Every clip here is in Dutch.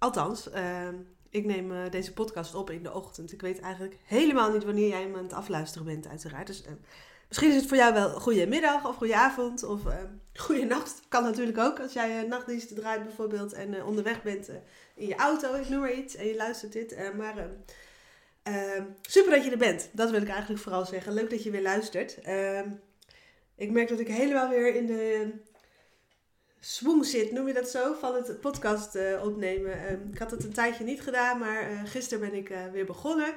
Althans, uh, ik neem uh, deze podcast op in de ochtend. Ik weet eigenlijk helemaal niet wanneer jij me aan het afluisteren bent, uiteraard. Dus uh, misschien is het voor jou wel goede middag of goede avond of uh, goede nacht. Kan natuurlijk ook als jij nachtdiensten draait bijvoorbeeld en onderweg bent in je auto, ik noem maar iets, en je luistert dit. maar ehm, super dat je er bent. Dat wil ik eigenlijk vooral zeggen. Leuk dat je weer luistert. Ehm, ik merk dat ik helemaal weer in de swoon zit, noem je dat zo, van het podcast uh, opnemen. Um, ik had het een tijdje niet gedaan, maar uh, gisteren ben ik uh, weer begonnen.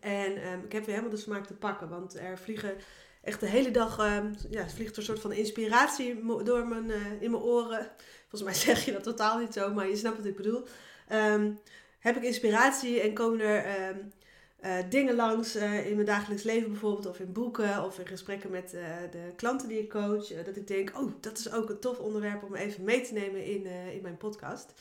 En um, ik heb weer helemaal de smaak te pakken, want er vliegen echt de hele dag, um, ja, vliegt er een soort van inspiratie door mijn, in mijn oren. Volgens mij zeg je dat totaal niet zo, maar je snapt wat ik bedoel. heb ik inspiratie en komen er uh, dingen langs uh, in mijn dagelijks leven bijvoorbeeld, of in boeken, of in gesprekken met uh, de klanten die ik coach, dat ik denk, oh, dat is ook een tof onderwerp om even mee te nemen in, in mijn podcast.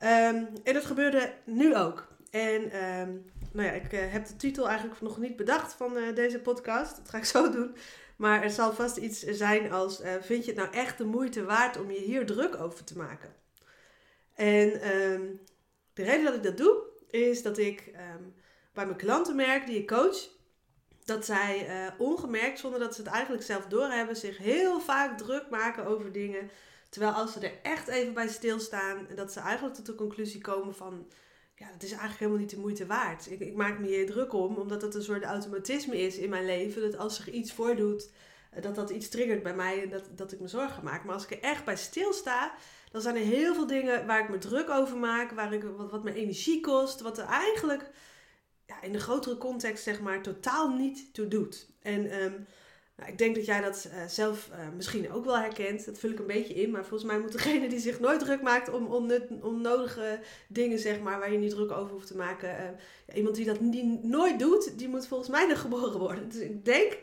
Um, en dat gebeurde nu ook. En um, nou ja, ik heb de titel eigenlijk nog niet bedacht van deze podcast. Dat ga ik zo doen. Maar er zal vast iets zijn als: Vind je het nou echt de moeite waard om je hier druk over te maken? En um, de reden dat ik dat doe, is dat ik bij mijn klanten merk die ik coach, dat zij uh, ongemerkt, zonder dat ze het eigenlijk zelf doorhebben, zich heel vaak druk maken over dingen. Terwijl als ze er echt even bij stilstaan, dat ze eigenlijk tot de conclusie komen van, ja, dat is eigenlijk helemaal niet de moeite waard. Ik, ik maak me hier druk om, omdat het een soort automatisme is in mijn leven. Dat als zich iets voordoet, eh, dat dat iets triggert bij mij en dat, dat ik me zorgen maak. Maar als ik er echt bij stilsta, dan zijn er heel veel dingen waar ik me druk over maak, waar ik, wat, wat energie kost, wat er eigenlijk ja, in de grotere context zeg maar totaal niet toe doet. En um, nou, ik denk dat jij dat uh, zelf uh, misschien ook wel herkent. Dat vul ik een beetje in. Maar volgens mij moet degene die zich nooit druk maakt om onnodige dingen, zeg maar, waar je niet druk over hoeft te maken. Ja, iemand die dat niet, nooit doet, die moet volgens mij nog geboren worden. Dus ik denk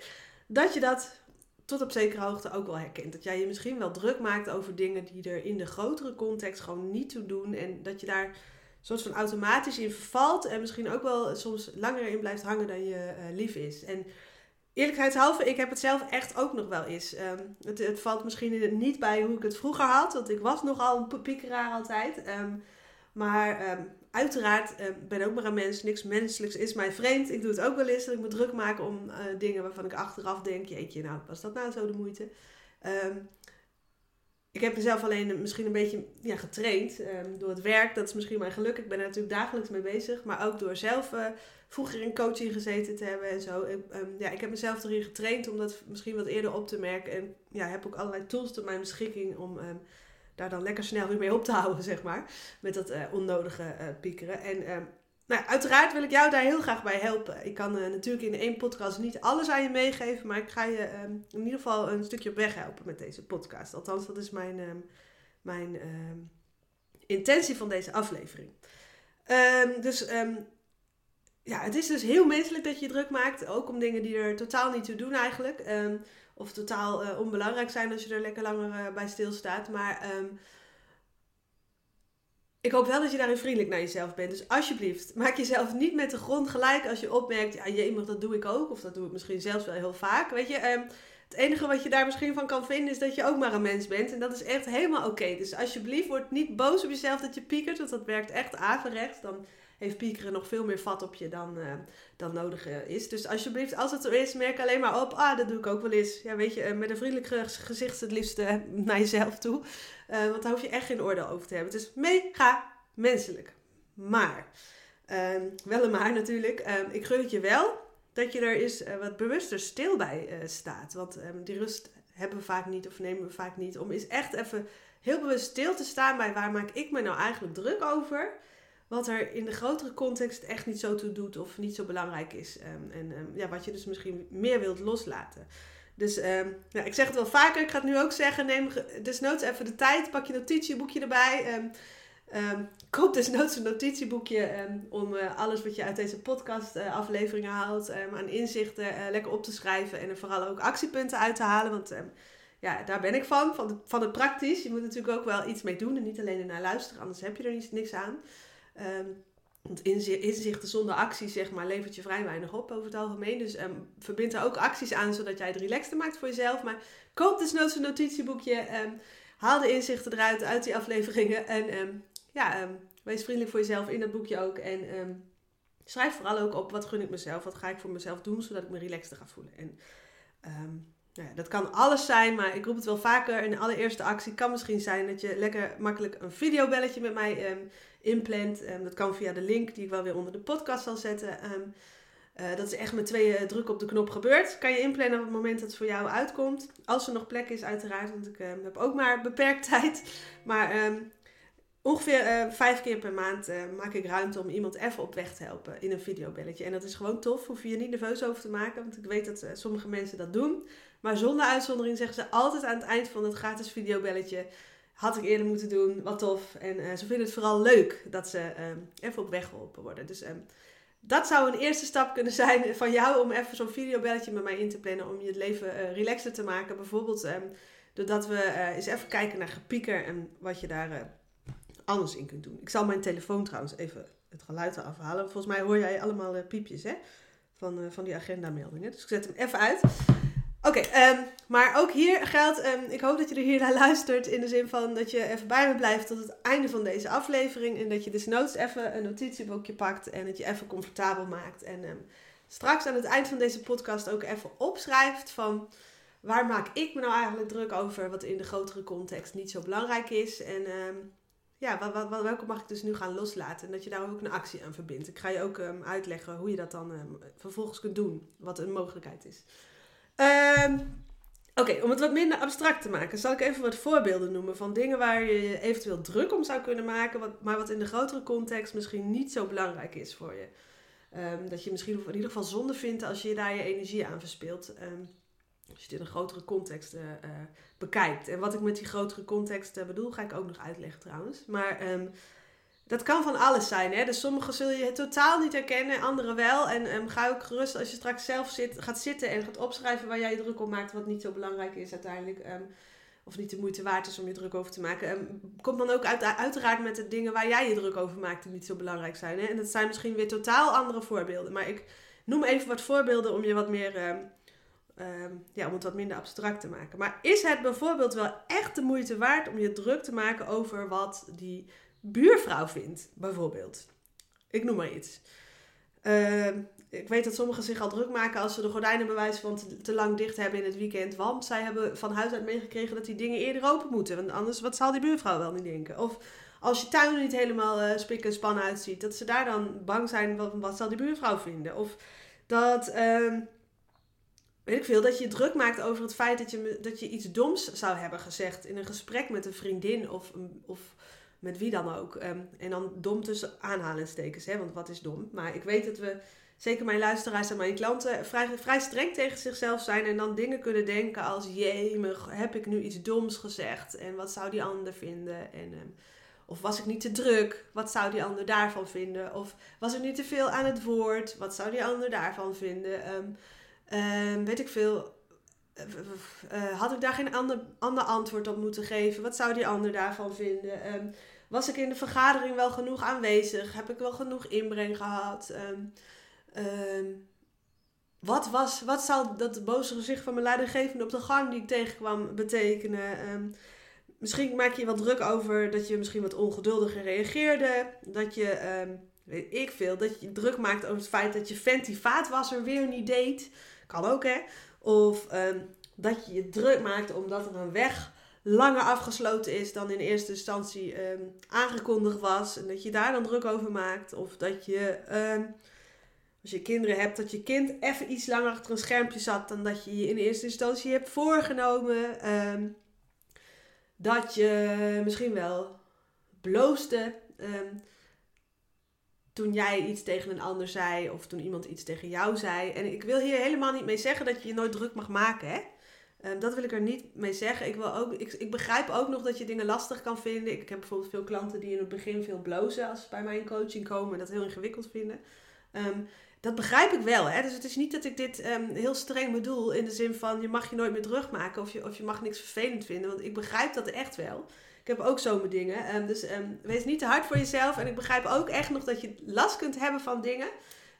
dat je dat tot op zekere hoogte ook wel herkent. Dat jij je misschien wel druk maakt over dingen die er in de grotere context gewoon niet toe doen. En dat je daar soort van automatisch in vervalt en misschien ook wel soms langer in blijft hangen dan je uh, lief is. En eerlijkheidshalve, ik heb het zelf echt ook nog wel eens. Um, het, het, valt misschien niet bij hoe ik het vroeger had, want ik was nogal een piekeraar altijd. Um, maar um, uiteraard ben ook maar een mens. Niks menselijks is mij vreemd. Ik doe het ook wel eens dat ik me druk maak om uh, dingen waarvan ik achteraf denk: jeetje, nou, was dat nou zo de moeite? Ik heb mezelf alleen misschien een beetje ja, getraind um, door het werk. Dat is misschien mijn geluk. Ik ben er natuurlijk dagelijks mee bezig. Maar ook door zelf uh, vroeger in coaching gezeten te hebben en zo. Um, ja, ik heb mezelf erin getraind om dat misschien wat eerder op te merken. En ja, heb ook allerlei tools tot mijn beschikking om um, daar dan lekker snel weer mee op te houden, zeg maar. Met dat uh, onnodige uh, piekeren. En nou, uiteraard wil ik jou daar heel graag bij helpen. Ik kan uh, natuurlijk in één podcast niet alles aan je meegeven, maar ik ga je um, in ieder geval een stukje op weg helpen met deze podcast. Althans, dat is mijn, um, mijn um, intentie van deze aflevering. dus ja, het is dus heel menselijk dat je druk maakt, ook om dingen die er totaal niet toe doen eigenlijk. of totaal uh, onbelangrijk zijn als je er lekker langer uh, bij stilstaat. Maar ik hoop wel dat je daarin vriendelijk naar jezelf bent. Dus alsjeblieft, maak jezelf niet met de grond gelijk als je opmerkt, ja, jemig, dat doe ik ook. Of dat doe ik misschien zelfs wel heel vaak. Weet je, um, het enige wat je daar misschien van kan vinden is dat je ook maar een mens bent. En dat is echt helemaal oké. Dus alsjeblieft, word niet boos op jezelf dat je piekert, want dat werkt echt averechts. Dan heeft piekeren nog veel meer vat op je dan, uh, dan nodig uh, is. Dus alsjeblieft, als het zo is, merk alleen maar op. Ah, dat doe ik ook wel eens. Ja, weet je, uh, met een vriendelijk gezicht het liefst naar jezelf toe. want daar hoef je echt geen oordeel over te hebben. Het is mega menselijk. Maar, ehm, wel een maar natuurlijk. Ehm, ik gun het je wel dat je er eens wat bewuster stil bij staat. Want um, die rust hebben we vaak niet of nemen we vaak niet. Om eens echt even heel bewust stil te staan bij waar maak ik me nou eigenlijk druk over wat er in de grotere context echt niet zo toe doet of niet zo belangrijk is. Um, en um, ja, wat je dus misschien meer wilt loslaten. Dus um, nou, ik zeg het wel vaker, ik ga het nu ook zeggen. Neem desnoods even de tijd, pak je notitieboekje erbij. Koop desnoods een notitieboekje om uh, alles wat je uit deze podcast uh, afleveringen haalt aan inzichten uh, lekker op te schrijven en vooral ook actiepunten uit te halen. Want ja, daar ben ik van, van, van het praktisch. Je moet natuurlijk ook wel iets mee doen en niet alleen naar luisteren, anders heb je er niks, niks aan. Want inzichten zonder actie, zeg maar, levert je vrij weinig op over het algemeen. Dus verbind er ook acties aan, zodat jij het relaxter maakt voor jezelf. Maar koop desnoods een notitieboekje, haal de inzichten eruit uit die afleveringen en ja, wees vriendelijk voor jezelf in dat boekje ook. En ehm, schrijf vooral ook op wat gun ik mezelf, wat ga ik voor mezelf doen, zodat ik me relaxter ga voelen. En ehm, nou ja, dat kan alles zijn, maar ik roep het wel vaker. Een allereerste actie kan misschien zijn dat je lekker makkelijk een videobelletje met mij inplant. dat kan via de link die ik wel weer onder de podcast zal zetten. Uh, dat is echt met twee uh, druk op de knop gebeurd. Kan je inplannen op het moment dat het voor jou uitkomt. Als er nog plek is, uiteraard, want ik heb ook maar beperkt tijd. Maar ongeveer uh, vijf keer per maand maak ik ruimte om iemand even op weg te helpen in een videobelletje. En dat is gewoon tof, hoef je je niet nerveus over te maken, want ik weet dat sommige mensen dat doen. Maar zonder uitzondering zeggen ze altijd aan het eind van het gratis videobelletje, had ik eerder moeten doen, wat tof. En ze vinden het vooral leuk dat ze even op weg geholpen worden. Dus dat zou een eerste stap kunnen zijn van jou om even zo'n videobelletje met mij in te plannen om je het leven relaxer te maken. Bijvoorbeeld doordat we eens even kijken naar gepieker en wat je daar anders in kunt doen. Ik zal mijn telefoon trouwens even het geluid eraf halen. Volgens mij hoor jij allemaal uh, piepjes hè? Van, uh, van die agendameldingen. Dus ik zet hem even uit. Oké, um, maar ook hier geldt, um, ik hoop dat je er hier naar luistert in de zin van dat je even bij me blijft tot het einde van deze aflevering. En dat je dus noods even een notitieboekje pakt en het je even comfortabel maakt. En um, straks aan het eind van deze podcast ook even opschrijft van waar maak ik me nou eigenlijk druk over wat in de grotere context niet zo belangrijk is. En ja, wat, wat, welke mag ik dus nu gaan loslaten? En dat je daar ook een actie aan verbindt. Ik ga je ook uitleggen hoe je dat dan vervolgens kunt doen. Wat een mogelijkheid is. Um, Oké, om het wat minder abstract te maken, zal ik even wat voorbeelden noemen van dingen waar je eventueel druk om zou kunnen maken, maar wat in de grotere context misschien niet zo belangrijk is voor je. dat je misschien in ieder geval zonde vindt als je daar je energie aan verspeelt. als je het in een grotere context uh, bekijkt. En wat ik met die grotere context uh, bedoel, ga ik ook nog uitleggen trouwens. Maar ehm, dat kan van alles zijn. Hè? Dus sommige zul je totaal niet herkennen, andere wel. En um, ga ook gerust als je straks zelf zit, gaat zitten en gaat opschrijven waar jij je druk op maakt, wat niet zo belangrijk is uiteindelijk. Um, of niet de moeite waard is om je druk over te maken. komt dan ook uit, uiteraard met de dingen waar jij je druk over maakt die niet zo belangrijk zijn. Hè? En dat zijn misschien weer totaal andere voorbeelden. Maar ik noem even wat voorbeelden om je wat meer Ehm, ja, om het wat minder abstract te maken. Maar is het bijvoorbeeld wel echt de moeite waard om je druk te maken over wat die buurvrouw vindt, bijvoorbeeld? Ik noem maar iets. Ehm, ik weet dat sommigen zich al druk maken als ze de gordijnen bewijzen van te, lang dicht hebben in het weekend. Want zij hebben van huis uit meegekregen dat die dingen eerder open moeten. Want anders, wat zal die buurvrouw wel niet denken? Of als je tuin niet helemaal uh, spik en span uitziet, dat ze daar dan bang zijn, wat, wat zal die buurvrouw vinden? Of dat... Ehm, weet ik veel, dat je druk maakt over het feit dat je, dat je iets doms zou hebben gezegd in een gesprek met een vriendin of, of met wie dan ook. Ehm, en dan dom tussen aanhalingstekens, hè, want wat is dom? Maar ik weet dat we, zeker mijn luisteraars en mijn klanten, vrij, vrij streng tegen zichzelf zijn en dan dingen kunnen denken als, jee, heb ik nu iets doms gezegd? En wat zou die ander vinden? En... Um, of was ik niet te druk? Wat zou die ander daarvan vinden? Of was ik niet te veel aan het woord? Wat zou die ander daarvan vinden? Ehm, weet ik veel. Uh, had ik daar geen ander, ander antwoord op moeten geven? Wat zou die ander daarvan vinden? Ehm, was ik in de vergadering wel genoeg aanwezig? Heb ik wel genoeg inbreng gehad? Ehm, wat, was, wat zou dat boze gezicht van mijn leidinggevende op de gang die ik tegenkwam betekenen? misschien maak je je wat druk over dat je misschien wat ongeduldiger reageerde. Dat je, weet ik veel, dat je druk maakt over het feit dat je vent vaatwasser weer niet deed. Kan ook, hè? Of ehm, dat je je druk maakt omdat er een weg langer afgesloten is dan in eerste instantie ehm, aangekondigd was. En dat je daar dan druk over maakt. Of dat je, ehm, als je kinderen hebt, dat je kind even iets langer achter een schermpje zat dan dat je je in eerste instantie hebt voorgenomen. dat je misschien wel bloosde toen jij iets tegen een ander zei of toen iemand iets tegen jou zei. En ik wil hier helemaal niet mee zeggen dat je je nooit druk mag maken. Hè? Ehm, dat wil ik er niet mee zeggen. Ik, wil ook, ik, ik begrijp ook nog dat je dingen lastig kan vinden. Ik heb bijvoorbeeld veel klanten die in het begin veel blozen als ze bij mijn coaching komen en dat heel ingewikkeld vinden. Ehm, dat begrijp ik wel. Hè? Dus het is niet dat ik dit um, heel streng bedoel in de zin van je mag je nooit meer terugmaken of je, of je mag niks vervelend vinden. Want ik begrijp dat echt wel. Ik heb ook zomaar dingen. Um, dus um, wees niet te hard voor jezelf. En ik begrijp ook echt nog dat je last kunt hebben van dingen.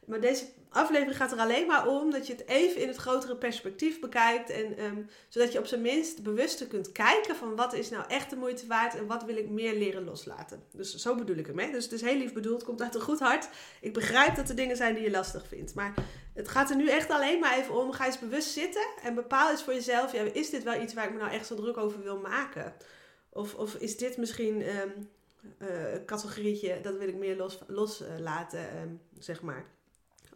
Maar deze aflevering gaat er alleen maar om dat je het even in het grotere perspectief bekijkt. En, um, zodat je op zijn minst bewuster kunt kijken van wat is nou echt de moeite waard en wat wil ik meer leren loslaten. Dus zo bedoel ik hem. Hè? Dus het is heel lief bedoeld, komt uit een goed hart. Ik begrijp dat er dingen zijn die je lastig vindt. Maar het gaat er nu echt alleen maar even om. Ga eens bewust zitten en bepaal eens voor jezelf. Ja, is dit wel iets waar ik me nou echt zo druk over wil maken? Of, of is dit misschien um, uh, een categorietje, dat wil ik meer loslaten, los, uh, um, zeg maar.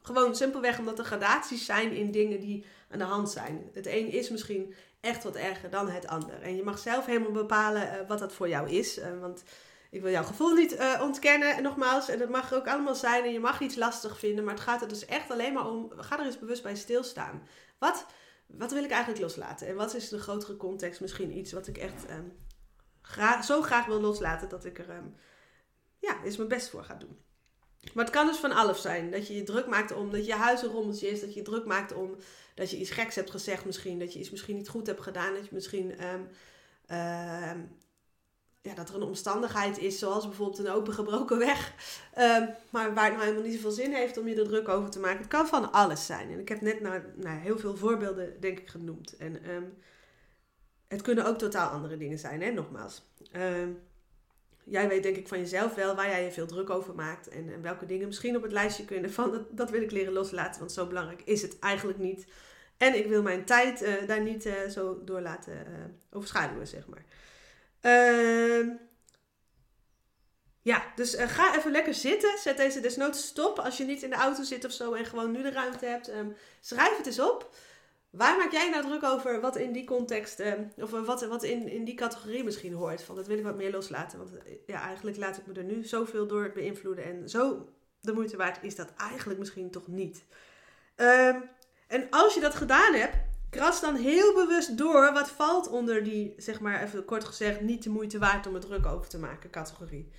Gewoon simpelweg omdat er gradaties zijn in dingen die aan de hand zijn. Het een is misschien echt wat erger dan het ander. En je mag zelf helemaal bepalen uh, wat dat voor jou is. Want ik wil jouw gevoel niet ontkennen, en nogmaals. En dat mag ook allemaal zijn. En je mag iets lastig vinden. Maar het gaat er dus echt alleen maar om. Ga er eens bewust bij stilstaan. Wat, wat wil ik eigenlijk loslaten? En wat is de grotere context? Misschien iets wat ik echt um, zo graag wil loslaten dat ik er um, ja, eens mijn best voor ga doen. Maar het kan dus van alles zijn. Dat je je druk maakt om dat je huis een rommeltje is. Dat je je druk maakt om dat je iets geks hebt gezegd misschien. Dat je iets misschien niet goed hebt gedaan. Dat je misschien... Um, uh, ja, dat er een omstandigheid is, zoals bijvoorbeeld een opengebroken weg. Maar waar het nou helemaal niet zoveel zin heeft om je er druk over te maken. Het kan van alles zijn. En ik heb net nou, nou heel veel voorbeelden, denk ik, genoemd. En het kunnen ook totaal andere dingen zijn, hè, nogmaals. Um, jij weet denk ik van jezelf wel waar jij je veel druk over maakt. En, en welke dingen misschien op het lijstje kunnen van dat, dat wil ik leren loslaten. Want zo belangrijk is het eigenlijk niet. En ik wil mijn tijd uh, daar niet uh, zo door laten uh, overschaduwen, zeg maar. Uh, ja, dus ga even lekker zitten. Zet deze desnoods stop als je niet in de auto zit of zo en gewoon nu de ruimte hebt. Um, schrijf het eens op. Waar maak jij nou druk over wat in die context, uh, of wat, wat in, in die categorie misschien hoort? Van dat wil ik wat meer loslaten. Want ja, eigenlijk laat ik me er nu zoveel door beïnvloeden. En zo de moeite waard is dat eigenlijk misschien toch niet. Uh, en als je dat gedaan hebt, kras dan heel bewust door wat valt onder die, zeg maar even kort gezegd, niet de moeite waard om er druk over te maken categorie.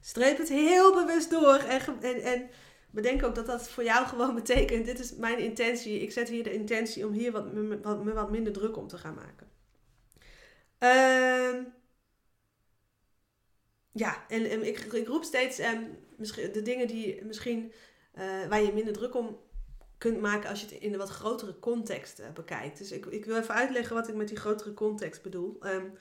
Streep het heel bewust door en, en, en bedenk ook dat dat voor jou gewoon betekent, dit is mijn intentie. Ik zet hier de intentie om hier wat, me, wat, me wat minder druk om te gaan maken. Uh, ja, en, ik, ik, roep steeds um, de dingen die misschien uh, waar je minder druk om kunt maken als je het in een wat grotere context uh, bekijkt. Dus ik, ik wil even uitleggen wat ik met die grotere context bedoel. Um,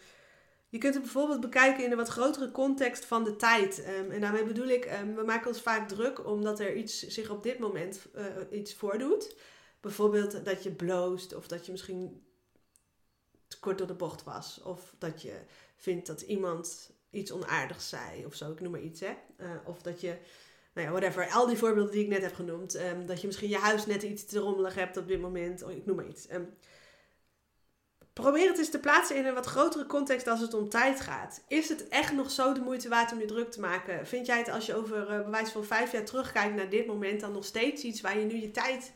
je kunt het bijvoorbeeld bekijken in een wat grotere context van de tijd. Um, en daarmee bedoel ik, um, we maken ons vaak druk omdat er iets zich op dit moment uh, iets voordoet. Bijvoorbeeld dat je bloost of dat je misschien te kort door de bocht was. Of dat je vindt dat iemand iets onaardigs zei of zo, ik noem maar iets. Hè? Uh, of dat je, nou ja, whatever, al die voorbeelden die ik net heb genoemd. Um, dat je misschien je huis net iets te rommelig hebt op dit moment. Of ik noem maar iets. Probeer het eens te plaatsen in een wat grotere context als het om tijd gaat. Is het echt nog zo de moeite waard om je druk te maken? Vind jij het als je over uh, bewijs van vijf jaar terugkijkt naar dit moment dan nog steeds iets waar je nu je tijd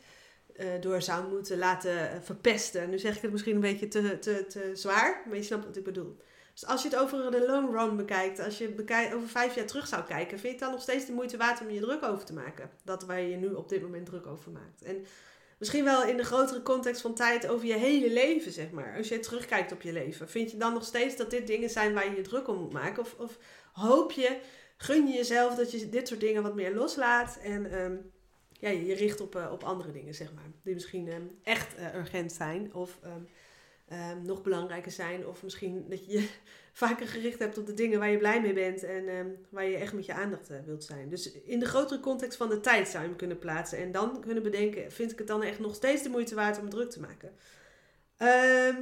uh, door zou moeten laten verpesten? Nu zeg ik het misschien een beetje te, te, te zwaar, maar je snapt wat ik bedoel. Dus als je het over de long run bekijkt, als je bekijk, over vijf jaar terug zou kijken, vind je het dan nog steeds de moeite waard om je druk over te maken? Dat waar je je nu op dit moment druk over maakt. En misschien wel in de grotere context van tijd over je hele leven, zeg maar. Als je terugkijkt op je leven, vind je dan nog steeds dat dit dingen zijn waar je je druk om moet maken? Of, of hoop je, gun je jezelf dat je dit soort dingen wat meer loslaat en um, ja, je richt op, uh, op andere dingen, zeg maar. Die misschien um, echt uh, urgent zijn of um, nog belangrijker zijn. Of misschien dat je je vaker gericht hebt op de dingen waar je blij mee bent en um, waar je echt met je aandacht uh, wilt zijn. Dus in de grotere context van de tijd zou je hem kunnen plaatsen. En dan kunnen bedenken, vind ik het dan echt nog steeds de moeite waard om druk te maken? Uh,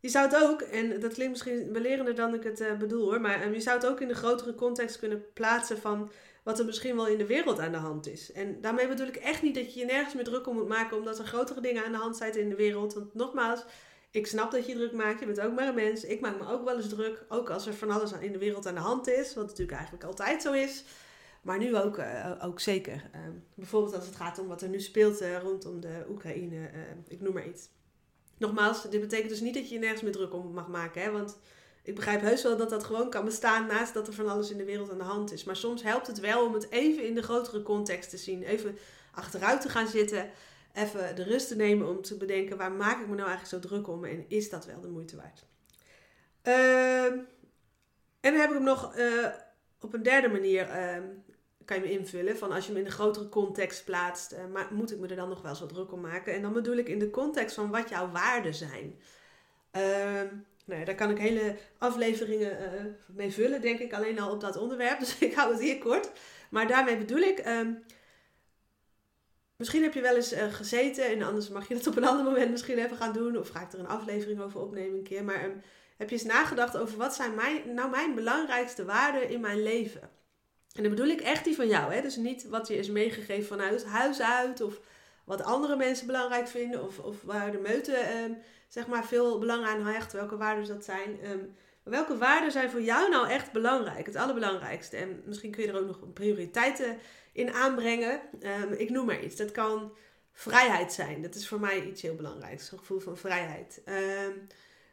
je zou het ook, en dat klinkt misschien belerender dan ik het uh, bedoel hoor, maar je zou het ook in de grotere context kunnen plaatsen van wat er misschien wel in de wereld aan de hand is. En daarmee bedoel ik echt niet dat je je nergens meer druk om moet maken omdat er grotere dingen aan de hand zijn in de wereld. Want nogmaals, ik snap dat je druk maakt. Je bent ook maar een mens. Ik maak me ook wel eens druk. Ook als er van alles in de wereld aan de hand is. Wat natuurlijk eigenlijk altijd zo is. Maar nu ook, uh, ook zeker. Uh, bijvoorbeeld als het gaat om wat er nu speelt uh, rondom de Oekraïne. ik noem maar iets. nogmaals, dit betekent dus niet dat je je nergens meer druk om mag maken. Hè? Want ik begrijp heus wel dat dat gewoon kan bestaan naast dat er van alles in de wereld aan de hand is. Maar soms helpt het wel om het even in de grotere context te zien. Even achteruit te gaan zitten. Even de rust te nemen om te bedenken waar maak ik me nou eigenlijk zo druk om en is dat wel de moeite waard. Ehm, en dan heb ik hem nog eh, op een derde manier ehm, kan je me invullen. Van als je hem in een grotere context plaatst, uh, maar moet ik me er dan nog wel zo druk om maken? En dan bedoel ik in de context van wat jouw waarden zijn. Uh, nou ja, daar kan ik hele afleveringen uh, mee vullen, denk ik, alleen al op dat onderwerp. Dus ik hou het hier kort. Maar daarmee bedoel ik. Ehm, misschien heb je wel eens uh, gezeten, en anders mag je dat op een ander moment misschien even gaan doen. Of ga ik er een aflevering over opnemen een keer. Maar um, heb je eens nagedacht over wat zijn mijn, nou mijn belangrijkste waarden in mijn leven? En dan bedoel ik echt die van jou. Hè? Dus niet wat je is meegegeven vanuit huis uit. Of wat andere mensen belangrijk vinden. Of, of waar de meute um, zeg maar veel belang aan hecht. Welke waarden dat zijn. Um, welke waarden zijn voor jou nou echt belangrijk? Het allerbelangrijkste. En misschien kun je er ook nog prioriteiten in aanbrengen. Um, ik noem maar iets. Dat kan vrijheid zijn. Dat is voor mij iets heel belangrijks. Een gevoel van vrijheid.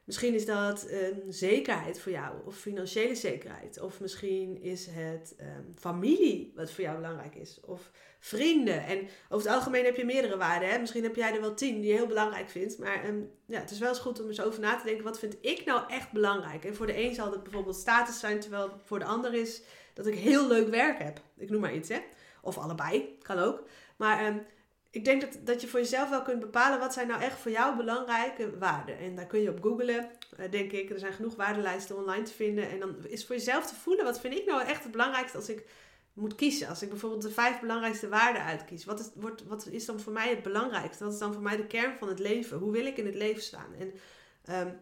Misschien is dat een zekerheid voor jou, of financiële zekerheid. Of misschien is het um, familie wat voor jou belangrijk is, of vrienden. En over het algemeen heb je meerdere waarden. Hè? Misschien heb jij er wel tien die je heel belangrijk vindt. Maar um, ja, het is wel eens goed om eens over na te denken, wat vind ik nou echt belangrijk? En voor de een zal het bijvoorbeeld status zijn, terwijl voor de ander is dat ik heel leuk werk heb. Ik noem maar iets, hè. Of allebei, kan ook. Maar um, ik denk dat, dat je voor jezelf wel kunt bepalen wat zijn nou echt voor jou belangrijke waarden. En daar kun je op googlen, uh, denk ik. Er zijn genoeg waardenlijsten online te vinden. En dan is voor jezelf te voelen, wat vind ik nou echt het belangrijkste als ik moet kiezen. Als ik bijvoorbeeld de vijf belangrijkste waarden uitkies. Wat is, wordt, wat is dan voor mij het belangrijkste? Wat is dan voor mij de kern van het leven? Hoe wil ik in het leven staan? En um,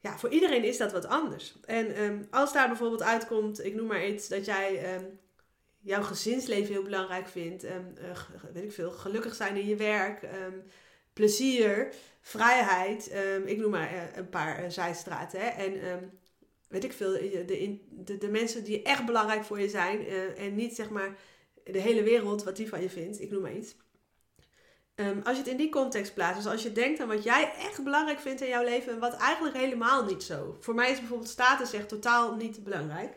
ja, voor iedereen is dat wat anders. En um, als daar bijvoorbeeld uitkomt, ik noem maar iets, dat jij... jouw gezinsleven heel belangrijk vindt. Um, uh, weet ik veel, gelukkig zijn in je werk, um, plezier, vrijheid. Um, ik noem maar uh, een paar uh, zijstraten. Hè? En weet ik veel, de, de, de, mensen die echt belangrijk voor je zijn. en niet zeg maar de hele wereld wat die van je vindt. Ik noem maar iets. als je het in die context plaatst, dus als je denkt aan wat jij echt belangrijk vindt in jouw leven, en wat eigenlijk helemaal niet zo. Voor mij is bijvoorbeeld status echt totaal niet belangrijk.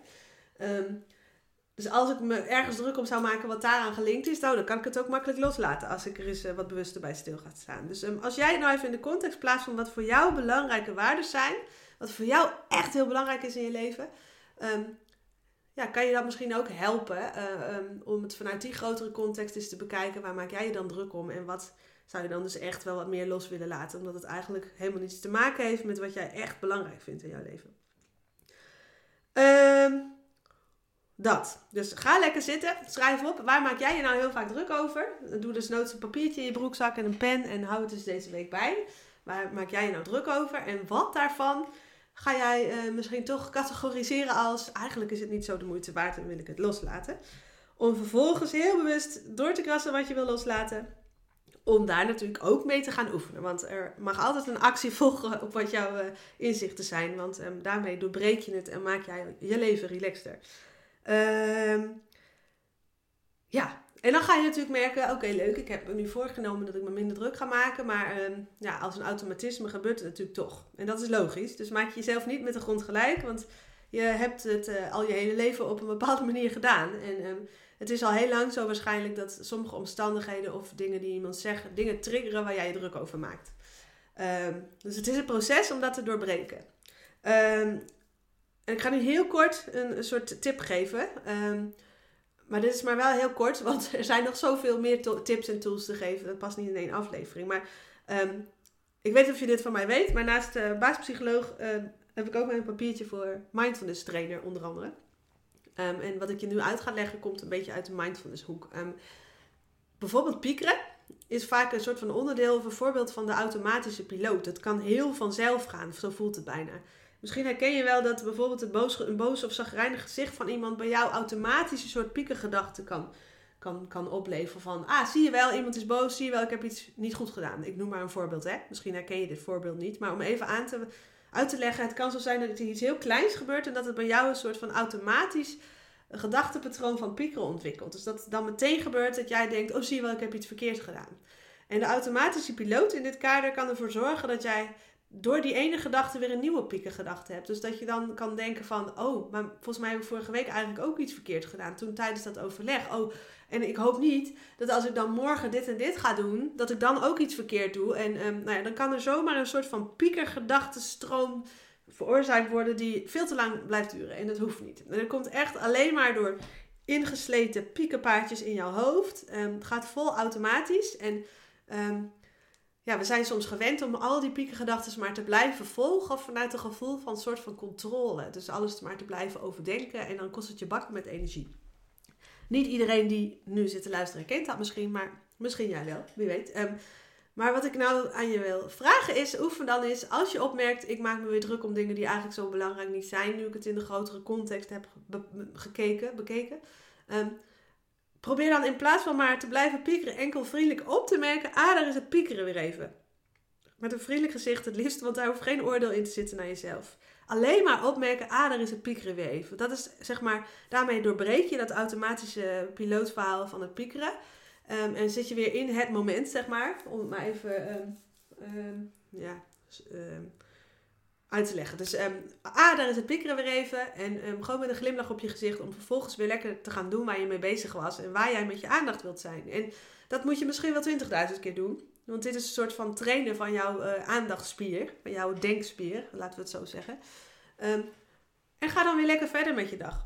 Dus als ik me ergens druk om zou maken wat daaraan gelinkt is, nou, dan kan ik het ook makkelijk loslaten als ik er eens uh, wat bewuster bij stil ga staan. Dus um, als jij nou even in de context plaatst van wat voor jou belangrijke waarden zijn, wat voor jou echt heel belangrijk is in je leven, um, ja, kan je dat misschien ook helpen uh, um, om het vanuit die grotere context eens te bekijken. Waar maak jij je dan druk om en wat zou je dan dus echt wel wat meer los willen laten, omdat het eigenlijk helemaal niets te maken heeft met wat jij echt belangrijk vindt in jouw leven. Um, dat. Dus ga lekker zitten. Schrijf op. Waar maak jij je nou heel vaak druk over? Doe dus nooit een papiertje in je broekzak en een pen. En hou het dus deze week bij. Waar maak jij je nou druk over? En wat daarvan ga jij uh, misschien toch categoriseren als... Eigenlijk is het niet zo de moeite waard en wil ik het loslaten. Om vervolgens heel bewust door te krassen wat je wil loslaten. Om daar natuurlijk ook mee te gaan oefenen. Want er mag altijd een actie volgen op wat jouw uh, inzichten zijn. Want um, daarmee doorbreek je het en maak jij je leven relaxter. Um, ja, en dan ga je natuurlijk merken, oké leuk, ik heb me nu voorgenomen dat ik me minder druk ga maken. Maar um, ja, als een automatisme gebeurt het natuurlijk toch. En dat is logisch. Dus maak je jezelf niet met de grond gelijk, want je hebt het uh, al je hele leven op een bepaalde manier gedaan. En um, het is al heel lang zo waarschijnlijk dat sommige omstandigheden of dingen die iemand zegt, dingen triggeren waar jij je druk over maakt. Um, dus het is een proces om dat te doorbreken. Um, ik ga nu heel kort een, soort tip geven. Um, maar dit is maar wel heel kort, want er zijn nog zoveel meer tips en tools te geven. Dat past niet in één aflevering. Maar um, ik weet of je dit van mij weet. Maar naast uh, basispsycholoog uh, heb ik ook een papiertje voor mindfulness trainer onder andere. En wat ik je nu uit ga leggen komt een beetje uit de mindfulness hoek. bijvoorbeeld piekeren is vaak een soort van onderdeel of een voorbeeld van de automatische piloot. Het kan heel vanzelf gaan, zo voelt het bijna. Misschien herken je wel dat bijvoorbeeld een boos, een boos of zagrijnig gezicht van iemand bij jou automatisch een soort piekengedachte kan, kan, kan opleveren. Van, ah, zie je wel, iemand is boos, zie je wel, ik heb iets niet goed gedaan. Ik noem maar een voorbeeld, hè. Misschien herken je dit voorbeeld niet. Maar om even aan te, uit te leggen, het kan zo zijn dat er iets heel kleins gebeurt en dat het bij jou een soort van automatisch gedachtepatroon van piekeren ontwikkelt. Dus dat het dan meteen gebeurt dat jij denkt, oh zie je wel, ik heb iets verkeerd gedaan. En de automatische piloot in dit kader kan ervoor zorgen dat jij door die ene gedachte weer een nieuwe piekengedachte hebt. Dus dat je dan kan denken van, oh, maar volgens mij heb ik vorige week eigenlijk ook iets verkeerd gedaan. Toen tijdens dat overleg. Oh, en ik hoop niet dat als ik dan morgen dit en dit ga doen, dat ik dan ook iets verkeerd doe. En um, nou ja, dan kan er zomaar een soort van piekergedachtenstroom veroorzaakt worden die veel te lang blijft duren. En dat hoeft niet. En dat komt echt alleen maar door ingesleten piekenpaardjes in jouw hoofd. Um, het gaat vol automatisch. En um, ja, we zijn soms gewend om al die piekengedachten maar te blijven volgen vanuit een gevoel van een soort van controle. Dus alles maar te blijven overdenken en dan kost het je bakken met energie. Niet iedereen die nu zit te luisteren kent dat misschien, maar misschien jij wel, wie weet. Um, maar wat ik nou aan je wil vragen is, oefen dan eens, als je opmerkt, ik maak me weer druk om dingen die eigenlijk zo belangrijk niet zijn, nu ik het in de grotere context heb gekeken, bekeken. Um, Probeer dan in plaats van maar te blijven piekeren, enkel vriendelijk op te merken. Ah, daar is het piekeren weer even. Met een vriendelijk gezicht het liefst, want daar hoeft geen oordeel in te zitten naar jezelf. Alleen maar opmerken, ah, daar is het piekeren weer even. Dat is zeg maar, daarmee doorbreek je dat automatische pilootverhaal van het piekeren. Um, en zit je weer in het moment, zeg maar. Om maar even, um, ja, uit te leggen. Dus um, daar is het piekeren weer even. En um, gewoon met een glimlach op je gezicht om vervolgens weer lekker te gaan doen waar je mee bezig was. En waar jij met je aandacht wilt zijn. En dat moet je misschien wel 20.000 keer doen. Want dit is een soort van trainen van jouw uh, aandachtspier. Van jouw denkspier, laten we het zo zeggen. Um, en ga dan weer lekker verder met je dag.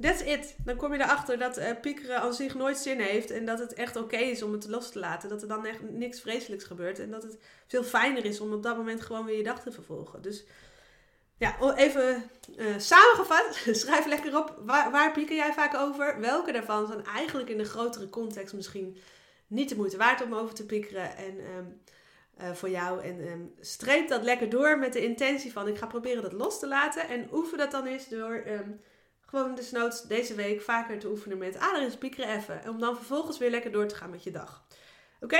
That's it. Dan kom je erachter dat uh, piekeren aan zich nooit zin heeft. En dat het echt oké is om het los te laten. Dat er dan echt niks vreselijks gebeurt. En dat het veel fijner is om op dat moment gewoon weer je dag te vervolgen. Dus ja, even uh, samengevat. Schrijf lekker op. Waar, waar pieker jij vaak over? Welke daarvan zijn eigenlijk in de grotere context misschien niet de moeite waard om over te piekeren? En um, uh, voor jou. En um, streep dat lekker door met de intentie van ik ga proberen dat los te laten. En oefen dat dan eens door... Um, gewoon desnoods deze week vaker te oefenen met ah, er is piekeren even. Om dan vervolgens weer lekker door te gaan met je dag. Oké?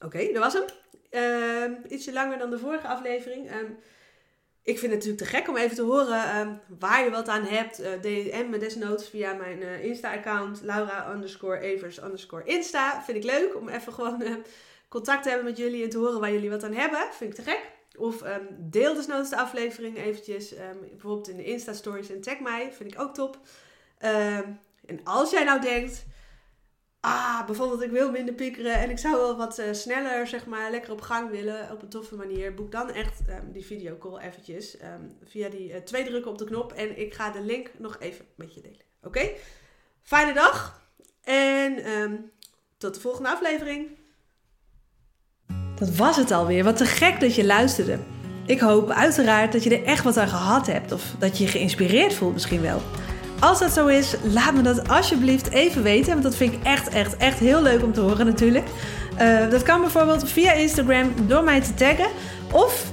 Oké, dat was hem. Uh, ietsje langer dan de vorige aflevering. Um, ik vind het natuurlijk te gek om even te horen um, waar je wat aan hebt. Uh, DM me desnoods via mijn uh, Insta-account. Laura underscore Evers underscore Insta. Vind ik leuk om even gewoon uh, contact te hebben met jullie en te horen waar jullie wat aan hebben. Vind ik te gek. Of um, deel desnoods de aflevering eventjes. Um, bijvoorbeeld in de Insta-stories en tag mij. Vind ik ook top. Um, en als jij nou denkt... Ah, bijvoorbeeld ik wil minder piekeren en ik zou wel wat uh, sneller, zeg maar, lekker op gang willen op een toffe manier. Boek dan echt die videocall eventjes via die uh, twee drukken op de knop. En ik ga de link nog even met je delen. Oké? Fijne dag en tot de volgende aflevering. Dat was het alweer. Wat te gek dat je luisterde. Ik hoop uiteraard dat je er echt wat aan gehad hebt. Of dat je je geïnspireerd voelt misschien wel. Als dat zo is, laat me dat alsjeblieft even weten. Want dat vind ik echt, echt, echt heel leuk om te horen natuurlijk. Uh, dat kan bijvoorbeeld via Instagram door mij te taggen. Of